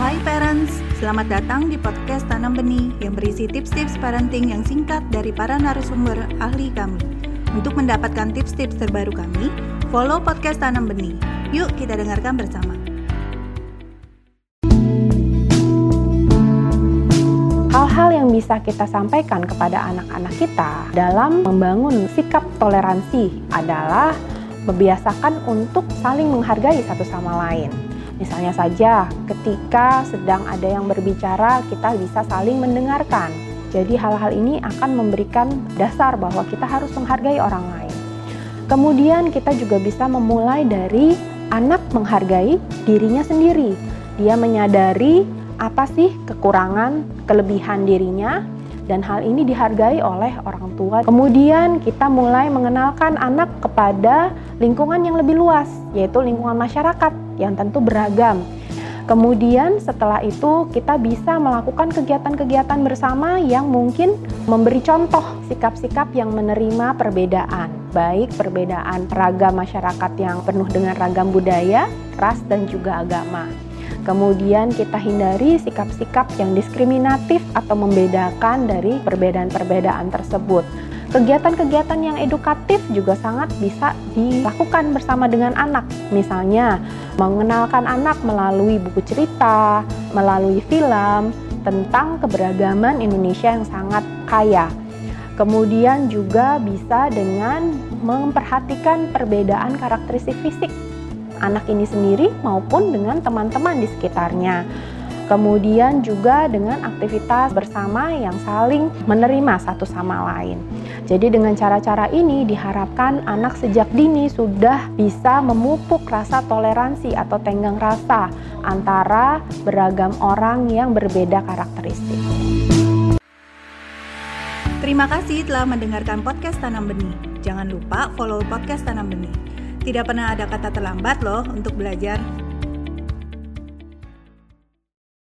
Hai parents, selamat datang di podcast Tanam Benih yang berisi tips-tips parenting yang singkat dari para narasumber ahli kami. Untuk mendapatkan tips-tips terbaru kami, follow podcast Tanam Benih. Yuk kita dengarkan bersama. Hal-hal yang bisa kita sampaikan kepada anak-anak kita dalam membangun sikap toleransi adalah membiasakan untuk saling menghargai satu sama lain. Misalnya saja, ketika sedang ada yang berbicara, kita bisa saling mendengarkan. Jadi, hal-hal ini akan memberikan dasar bahwa kita harus menghargai orang lain. Kemudian, kita juga bisa memulai dari anak menghargai dirinya sendiri. Dia menyadari apa sih kekurangan, kelebihan dirinya, dan hal ini dihargai oleh orang tua. Kemudian kita mulai mengenalkan anak kepada lingkungan yang lebih luas, yaitu lingkungan masyarakat yang tentu beragam. Kemudian setelah itu kita bisa melakukan kegiatan-kegiatan bersama yang mungkin memberi contoh sikap-sikap yang menerima perbedaan, baik perbedaan ragam masyarakat yang penuh dengan ragam budaya, ras dan juga agama. Kemudian kita hindari sikap-sikap yang diskriminatif atau membedakan dari perbedaan-perbedaan tersebut. Kegiatan-kegiatan yang edukatif juga sangat bisa dilakukan bersama dengan anak. Misalnya, mengenalkan anak melalui buku cerita, melalui film tentang keberagaman Indonesia yang sangat kaya. Kemudian juga bisa dengan memperhatikan perbedaan karakteristik fisik anak ini sendiri maupun dengan teman-teman di sekitarnya kemudian juga dengan aktivitas bersama yang saling menerima satu sama lain. Jadi dengan cara-cara ini diharapkan anak sejak dini sudah bisa memupuk rasa toleransi atau tenggang rasa antara beragam orang yang berbeda karakteristik. Terima kasih telah mendengarkan podcast Tanam Benih. Jangan lupa follow podcast Tanam Benih. Tidak pernah ada kata terlambat loh untuk belajar.